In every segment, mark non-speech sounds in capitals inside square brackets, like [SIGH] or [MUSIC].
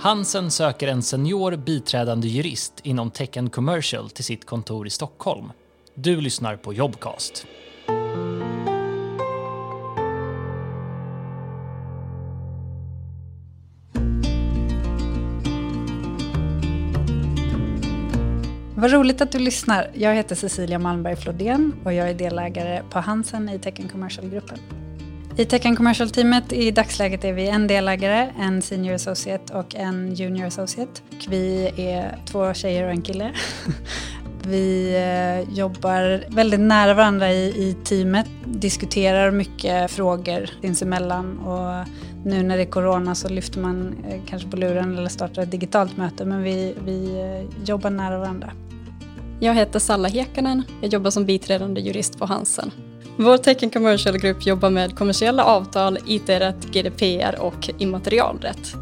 Hansen söker en senior biträdande jurist inom Tech and Commercial till sitt kontor i Stockholm. Du lyssnar på Jobcast. Vad roligt att du lyssnar. Jag heter Cecilia Malmberg Flodén och jag är delägare på Hansen i Tech and Commercial-gruppen. I Tecken Commercial-teamet i dagsläget är vi en delägare, en senior associate och en junior associate. Vi är två tjejer och en kille. [LAUGHS] Vi eh, jobbar väldigt nära varandra i, i teamet, diskuterar mycket frågor sinsemellan och nu när det är corona så lyfter man eh, kanske på luren eller startar ett digitalt möte men vi, vi eh, jobbar nära varandra. Jag heter Salla Hekanen. Jag jobbar som biträdande jurist på Hansen. Vår Tech and Commercial-grupp jobbar med kommersiella avtal, IT-rätt, GDPR och immaterialrätt.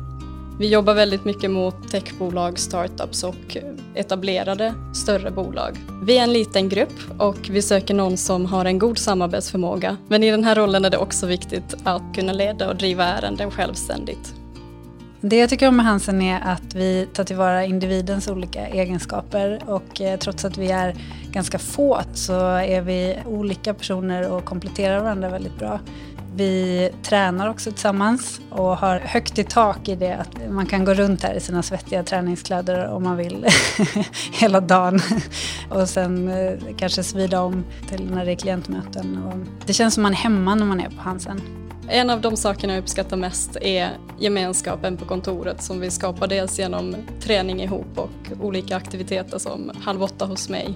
Vi jobbar väldigt mycket mot techbolag, startups och etablerade större bolag. Vi är en liten grupp och vi söker någon som har en god samarbetsförmåga. Men i den här rollen är det också viktigt att kunna leda och driva ärenden självständigt. Det jag tycker om med Hansen är att vi tar tillvara individens olika egenskaper och eh, trots att vi är ganska få så är vi olika personer och kompletterar varandra väldigt bra. Vi tränar också tillsammans och har högt i tak i det att man kan gå runt här i sina svettiga träningskläder om man vill [LAUGHS] hela dagen. [LAUGHS] Och sen eh, kanske svida om till när det är klientmöten. Och det känns som man är hemma när man är på Hansen. En av de sakerna jag uppskattar mest är gemenskapen på kontoret som vi skapar dels genom träning ihop och olika aktiviteter som Halv åtta hos mig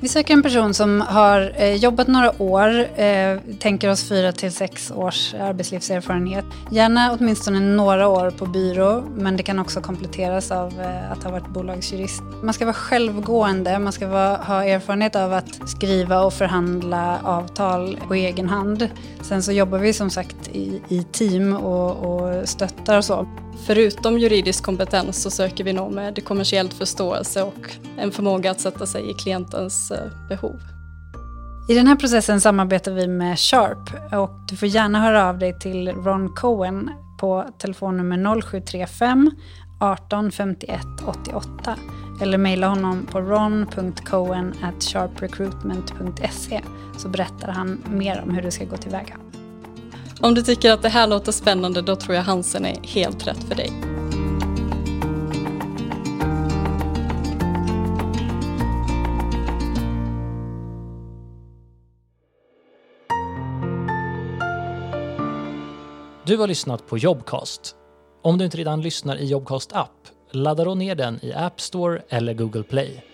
vi söker en person som har eh, jobbat några år, eh, tänker oss fyra till sex års arbetslivserfarenhet. Gärna åtminstone några år på byrå, men det kan också kompletteras av eh, att ha varit bolagsjurist. Man ska vara självgående, man ska vara, ha erfarenhet av att skriva och förhandla avtal på egen hand. Sen så jobbar vi som sagt i, i team och, och stöttar och så. Förutom juridisk kompetens så söker vi nog med kommersiell förståelse och en förmåga att sätta sig i klientens eh, behov. I den här processen samarbetar vi med Sharp och du får gärna höra av dig till Ron Cohen på telefonnummer 0735 18 51 88 eller mejla honom på ron.cohen sharprecruitment.se så berättar han mer om hur du ska gå tillväga. Om du tycker att det här låter spännande då tror jag Hansen är helt rätt för dig. Du har lyssnat på Jobcast. Om du inte redan lyssnar i Jobcast app, ladda då ner den i App Store eller Google Play.